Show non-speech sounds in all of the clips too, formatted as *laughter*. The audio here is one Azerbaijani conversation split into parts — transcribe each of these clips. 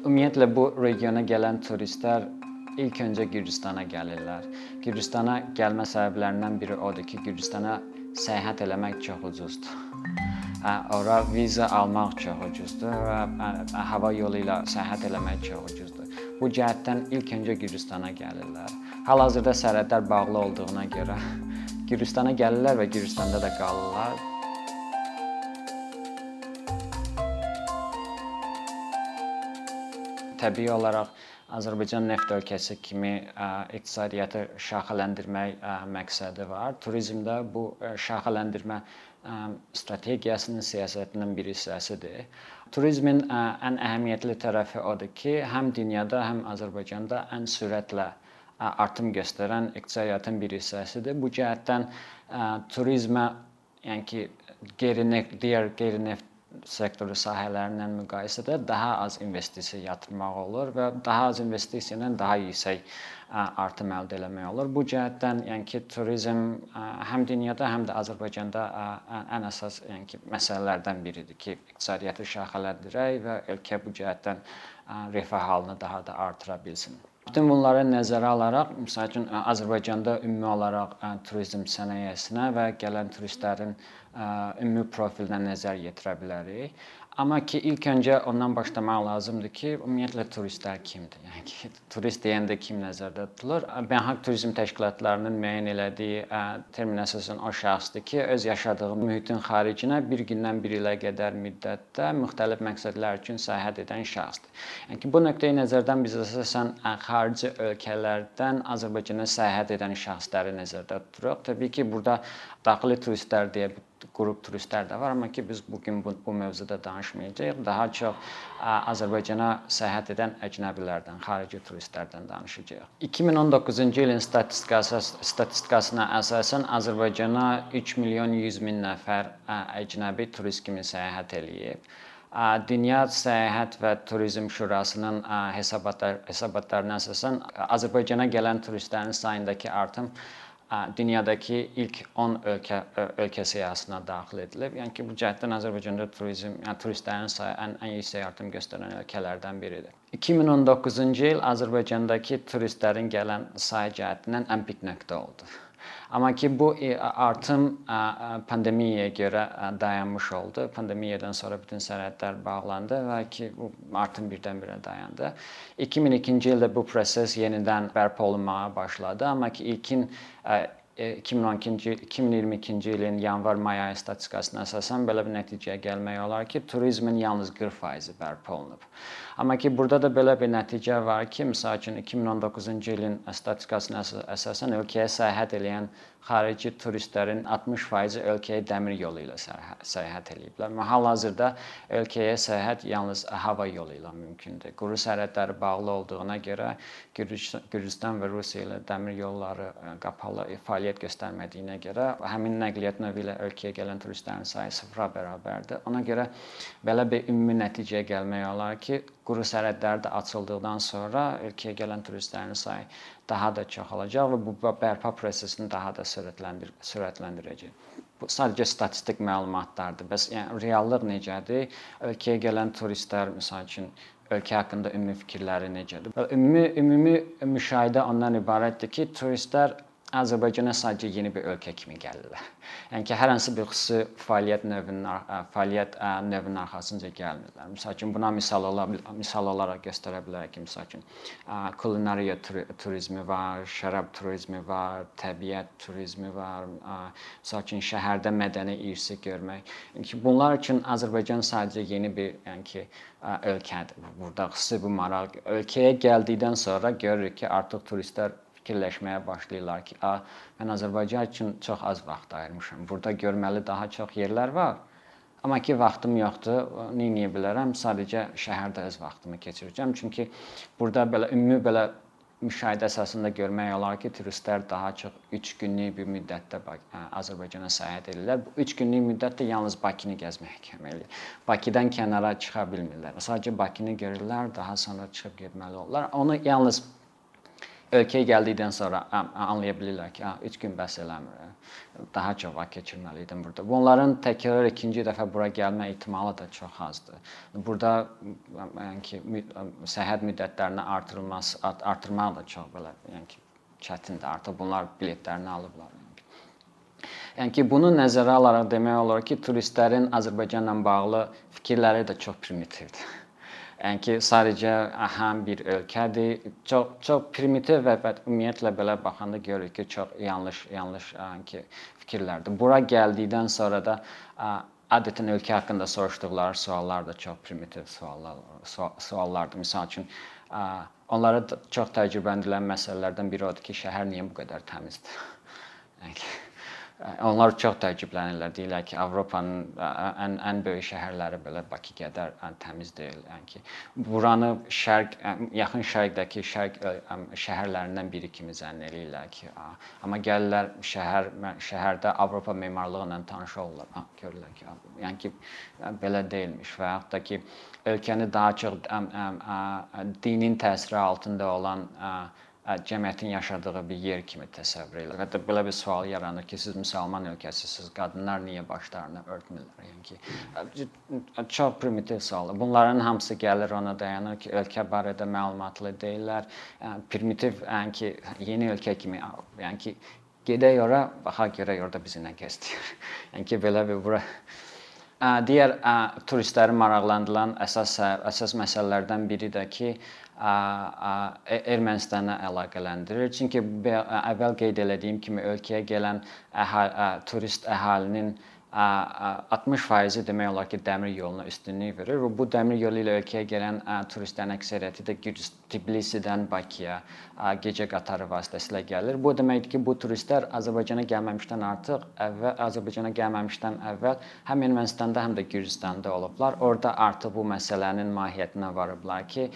Ümumiyyətlə bu regiona gələn turistlər ilk öncə Gürcüstana gəlirlər. Gürcüstana gəlmə səbəblərindən biri odur ki, Gürcüstana səyahət eləmək çox ucuzdur. Ora viza almaq çox ucuzdur və hava yolu ilə səyahət eləmək çox ucuzdur. Bu cəhətdən ilk öncə Gürcüstana gəlirlər. Hal-hazırda sərhədlər bağlı olduğuna görə Gürcüstana gəlirlər və Gürcüstanda da qalırlar. Təbii olaraq Azərbaycan neft ölkəsi kimi iqtisadiyyatı şaxələndirmək məqsədi var. Turizmdə bu şaxələndirmə strategiyasının, siyasətinin bir hissəsidir. Turizmin ən əhəmiyyətli tərəfi odur ki, həm dünyada, həm Azərbaycanda ən sürətlə artım göstərən iqtisadiyyatın bir hissəsidir. Bu cəhətdən turizmə, yəni ki, qeyri-neft, digər qeyri-neft sektoru sahələrlə müqayisədə daha az investisiya yatırmaq olur və daha az investisiya ilə daha yüksək artım əldə etmək olur. Bu cəhətdən, yəni ki, turizm həm dünyada, həm də Azərbaycanda ən əsas, yəni ki, məsələlərdən biridir ki, iqtisadiyyatı şaxələndirək və ölkə bu cəhətdən rifah halını daha da artıra bilsin. Bütün bunları nəzərə alaraq, məsəl üçün Azərbaycanda ümumi olaraq turizm sənayesinə və gələn turistlərin ümumi profilinə nəzər yetirə bilərik. Amma ki ilk öncə ondan başlamaq lazımdır ki, ümumiyyətlə turistlər kimdir? Yəni ki, turist deyəndə kim nəzərdə tutulur? Beynəlxalq turizm təşkilatlarının müəyyən elədiyi termin əsasən o şəxsdir ki, öz yaşadığı mühitin xaricinə bir gündən bir ilə qədər müddətdə müxtəlif məqsədlər üçün səyahət edən şəxsdir. Yəni ki, bu nöqteyi nəzərdən biz əsasən xarici ölkələrdən Azərbaycana səyahət edən şəxsləri nəzərdə tuturuq. Təbii ki, burada daxili turistlər deyə qrup turistlər də var, amma ki biz bu gün bu, bu mövzuda danışmayacağıq. Daha çox Azərbaycana səyahət edən əcnəbilərdən, xarici turistlərdən danışacağıq. 2019-cu ilin statistikası statistikasına əsasən Azərbaycana 3 milyon 100 min nəfər əcnəbi turist kimi səyahət eləyib. Dünya Səyahət və Turizm Şurasının hesabatlar hesabatlarına əsasən Azərbaycana gələn turistlərin sayındakı artım dünyadakı ilk 10 ölkə ölkə siyahısına daxil edilib. Yəni ki, bu cəhətdən Azərbaycanda turizm, yəni turistlərin sayı ən, ən yüksək artım göstərən ölkələrdən biridir. 2019-cu il Azərbaycandakı turistlərin gələn sayı cəhətindən ən pik nöqtə oldu. Amma ki bu e, artım pandemiyaya görə dayanmış oldu. Pandemiyadan sonra bütün sərhədlər bağlandı və ki bu artım birdən-birə dayandı. 2002-ci ildə bu proses yenidən bərpa olunmağa başladı, amma ki ilkin 2012-ci 2022-ci ilin yanvar-may ayı statistikasına əsasən belə bir nəticəyə gəlmək olar ki, turizmin yalnız 40% bərpa olunub. Amma ki burada da belə bir nəticə var ki, məsəl üçün 2019-cu ilin statistikasına əsasən ölkəyə səyahət edən xarici turistlərin 60% ölkəyə dəmir yolu ilə səyahət ediblər. Hal-hazırda ölkəyə səyahət yalnız hava yolu ilə mümkündür. Quru sərhədləri bağlı olduğuna görə Gürcüstan və Rusiya ilə dəmir yolları e, qapalı fəaliyyət göstərmədiyinə görə həmin nəqliyyat növü ilə ölkəyə gələn turistlərin sayı sıfıra bərabərdir. Ona görə belə bir ümumi nəticəyə gəlmək olar ki, quru sərhədlər də açıldıqdan sonra ölkəyə gələn turistlərin sayı daha da çoxalacaq və bu bərpa prosesini daha da sürətləndir sürətləndirəcək. Bu sadəcə statistik məlumatlardır. Bəs yəni reallıq necədir? Ölkəyə gələn turistlər məsəl üçün ölkə haqqında ümumi fikirləri necədir? Ümumi ümumi müşahidə ondan ibarətdir ki, turistlər Azərbaycana sadəcə yeni bir ölkə kimi gəlirlər. Yəni ki, hər hansı bir xüsusi fəaliyyət növünün fəaliyyət növünün arxasınca gəlmirlər. Məsəl üçün buna misal ola misal olaraq göstərə bilərək ki, məsəl üçün kulinariya turizmi var, şərab turizmi var, təbiət turizmi var, məsəl üçün şəhərdə mədəni irsi görmək. Yəni ki, bunlar üçün Azərbaycan sadəcə yeni bir, yəni ki, ölkədir. Burada xüsusi bir maraq ölkəyə gəldikdən sonra görürük ki, artıq turistlər fikirləşməyə başlayırlar ki, a, mən Azərbaycan üçün çox az vaxt ayırmışam. Burada görməli daha çox yerlər var. Amma ki vaxtım yoxdur. Nə edə bilərəm? Sadəcə şəhərdə öz vaxtımı keçirəcəm. Çünki burada belə ümumi belə müşahidə əsasında görmək olar ki, turistlər daha çox 3 günlük bir müddətdə Azərbaycana səyahət edirlər. Bu 3 günlük müddətdə yalnız Bakını gəzməyə kömək edir. Bakıdan kənara çıxa bilmirlər. Sadəcə Bakını görürlər, daha sonra çıxıb getməli olurlar. Onu yalnız ölkəyə gəldikdən sonra anlaya bilirlər ki, 3 gün bəs eləmir. Daha çox vaxt keçirməli idim burada. Bunların təkrar ikinci dəfə bura gəlmə ehtimalı da çox azdır. Burada yəni ki, səyahət müddətlərini artırılması artırmaq da çox belə, yəni ki, çətindir. Artıq bunlar biletlərini alıblar. Yəni ki, bunu nəzərə alaraq demək olar ki, turistlərin Azərbaycanla bağlı fikirləri də çox primitivdir. Yəni ki, sadəcə həm bir ölkədir. Çox çox primitiv və ümumiyyətlə belə baxanda görürük ki, çox yanlış yanlış yəni ki, fikirlərdir. Bura gəldikdən sonra da adətən ölkə haqqında soruşduqları suallar da çox primitiv suallar suallardır. Məsəl üçün onlara çox təcrübələndirilən məsələlərdən biri odur ki, şəhər niyə bu qədər təmizdir? *laughs* Yəni Onlar çox təəccüblənirlər. Deyirlər ki, Avropanın ən ən böyük şəhərləri belə Bakı qədər təmiz deyil. Yəni ki, buranı şərq yaxın şərqdəki şərq şəhərlərindən biri kimi zənn eləyirlər ki, amma gəlirlər şəhər şəhərdə Avropa memarlığı ilə tanış olurlar. Görürlər ki, yəni ki, belə deyilmiş və yaxud da ki, ölkəni daha çox dinin təsiri altında olan cəmiyyətin yaşadığı bir yer kimi təsəvvür edirlər. Hətta belə bir sual yaranır ki, siz müsəlman ölkəsisiz, qadınlar niyə başlarını örtmürlər? Yəni ki, çox primitiv suallar. Bunların hamısı gəlir ona dayanır ki, ölkə barədə məlumatlı deyillər. Primitiv, yəni ki, yeni ölkə kimi, yəni ki, gedək ora, baxaq görək orada bizi nə gözləyir. *laughs* yəni ki, belə bir bura Digər turistləri maraqlandıran əsas əsas məsələlərdən biri də ki, Ermənistana əlaqələndirir. Çünki əvvəl qeyd etdiyim kimi ölkəyə gələn əhali, turist əhalinin 60% demək olar ki, dəmir yoluna üstünlük verir və bu dəmir yolu ilə ölkəyə gələn turistlərin əksəriyyəti də Gürcüstan, Tbilisidən Bakıya gecə qatarı vasitəsilə gəlir. Bu deməkdir ki, bu turistlər Azərbaycana gəlməmişdən artıq əvvəl Azərbaycana gəlməmişdən əvvəl həm Ermənistanda, həm də Gürcüstanda olublar. Orda artıq bu məsələnin mahiyyətinə varıblar ki,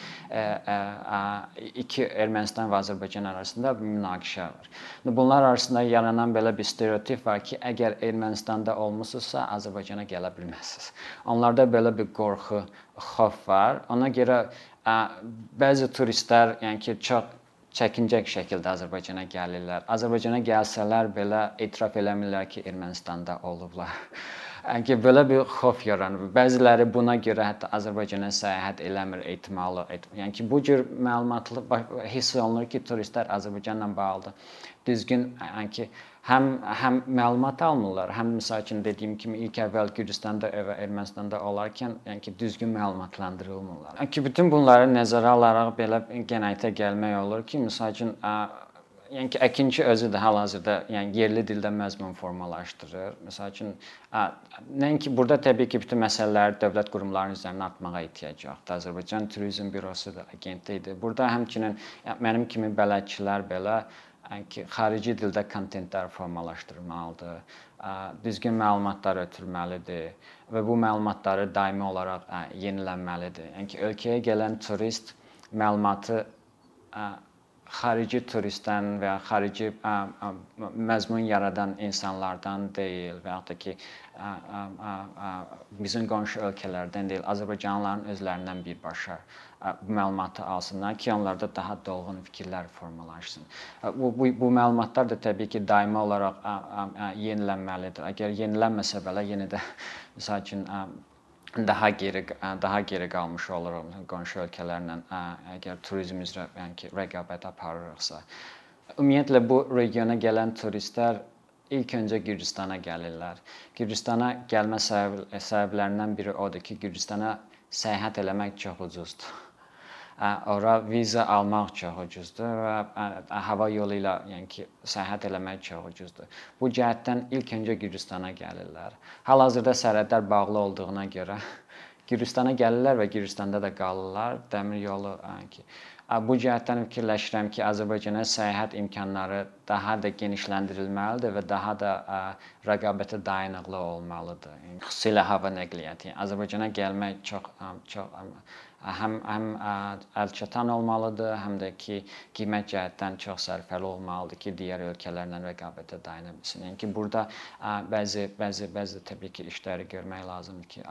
iki Ermənistan və Azərbaycan arasında münaqişə var. Bunlar arasında yaranan belə bir stereotip var ki, əgər Ermənistanda olmusunuzsa, Azərbaycana gələ bilməzsiniz. Onlarda belə bir qorxu, xof var. Ona görə bəzi turistlər, yəni ki, çox çəkincək şəkildə Azərbaycana gəlirlər. Azərbaycana gəlsələr belə etiraf eləmirlər ki, Ermənistanda olublar. *laughs* Yəni ki, belə bir xof yaranır. Bəziləri buna görə hətta Azərbaycana səyahət eləmir ehtimalı. Yəni ki, bu cür məlumatlı hiss olunur ki, turistlər Azərbaycanla bağlı düzgün, yəni ki, həm həm məlumat almırlar, həm məsəl üçün dediyim kimi ilk əvvəl Gürcüstanda və Ermənistanda olarkən, yəni ki, düzgün məlumatlandırılmırlar. Yəni ki, bütün bunları nəzərə alaraq belə qənaətə gəlmək olur ki, məsəl üçün yəni ki, əkinçi özü də hal-hazırda yəni yerli dildə məzmun formalaşdırır. Məsəl üçün, nəinki burada təbii ki, bütün məsələləri dövlət qurumlarının üzərinə atmağa ehtiyac yoxdur. Azərbaycan Turizm Bürosu da agentlikdir. Burada həmçinin yəni, mənim kimi bələdçilər belə xarici dildə kontentlər formalaşdırmalıdır, düzgün məlumatlar ötürməlidir və bu məlumatları daimi olaraq yenilənməlidir. Yəni ki, ölkəyə gələn turist məlumatı xarici turistdən və ya xarici məzmun yaradan insanlardan deyil və ya da ki bizim qonşu ölkələrdən deyil, Azərbaycanlıların özlərindən birbaşa bu məlumatı alsınlar ki, onlarda daha dolğun fikirlər formalaşsın. Bu, bu bu məlumatlar da təbii ki, daimi olaraq yenilənməlidir. Əgər yenilənməsə belə yenə də *laughs* məsəl üçün daha geri daha geri qalmış oluruq qonşu ölkələrlə əgər turizm üzrə yəni ki, rəqabət aparırıqsa. Ümumiyyətlə bu regiona gələn turistlər ilk öncə Gürcüstana gəlirlər. Gürcüstana gəlmə səbəb, səbəblərindən biri odur ki, Gürcüstana səyahət eləmək çox ucuzdur ora viza almaq çox ucuzdur və hava yolu ilə, yəni ki, səyahət eləmək çox ucuzdur. Bu cəhətdən ilk öncə Gürcüstana gəlirlər. Hal-hazırda sərhədlər bağlı olduğuna görə *laughs* Gürcüstana gəlirlər və Gürcüstanda da qalırlar. Dəmir yolu, yəni ki, bu cəhətdən fikirləşirəm ki, Azərbaycana səyahət imkanları daha da genişləndirilməlidir və daha da rəqabətə dayanıqlı olmalıdır. Yəni, xüsusilə hava nəqliyyatı. Yəni, Azərbaycana gəlmək çox çox həm həm əlçatan olmalıdır, həm də ki, qiymət cəhətdən çox sərfəli olmalıdır ki, digər ölkələrlə rəqabətə dayana bilsin. Yəni ki, burada bəzi bəzi bəzi təbii ki, işləri görmək lazımdır ki,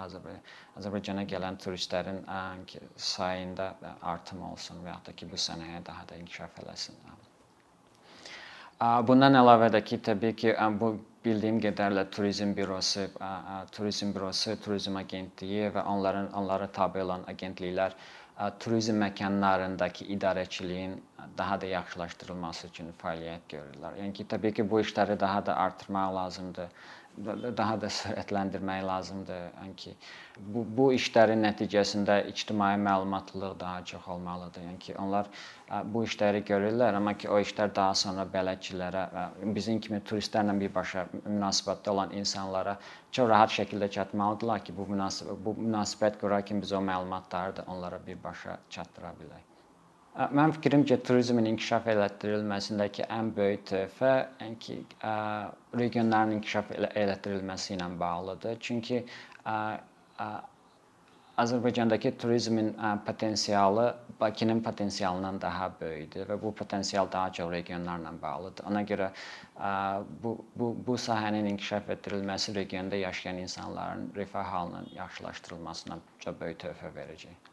Azərbaycana gələn turistlərin sayında artım olsun və ya da ki, bu sənaye daha da inkişaf eləsin. Bundan əlavə də ki, təbii ki, bu bildiyim qədərlə turizm bürosu, turizm bürosu, turizm agentliyi və onların onlara tabe olan agentliklər turizm məkanlarındakı idarəçiliyin daha da yaxşılaşdırılması üçün fəaliyyət görürlər. Yəni ki, təbii ki, bu işləri daha da artırmaq lazımdır daha da sürətləndirmək lazımdır. Yəni bu bu işlərin nəticəsində ictimai məlumatlılıq daha çox olmalıdır. Yəni ki, onlar bu işləri görürlər, amma ki, o işlər daha sonra bələdçilərə və bizim kimi turistlərlə birbaşa münasibətdə olan insanlara çox rahat şəkildə çatmalıdırlar ki, bu münasibət bu münasibət qurarkən biz o məlumatları da onlara birbaşa çatdıra bilək. Mənim fikrimcə turizmin inkişaf elətdirilməsindəki ən böyük töhfə yəni ki, regionların inkişaf elətdirilməsi ilə bağlıdır. Çünki Azərbaycandakı turizmin potensialı Bakının potensialından daha böyükdür və bu potensial daha çox regionlarla bağlıdır. Ona görə bu bu bu sahənin inkişaf etdirilməsi regionda yaşayan insanların rifah halının yaxşılaşdırılmasına çox böyük töhfə verəcək.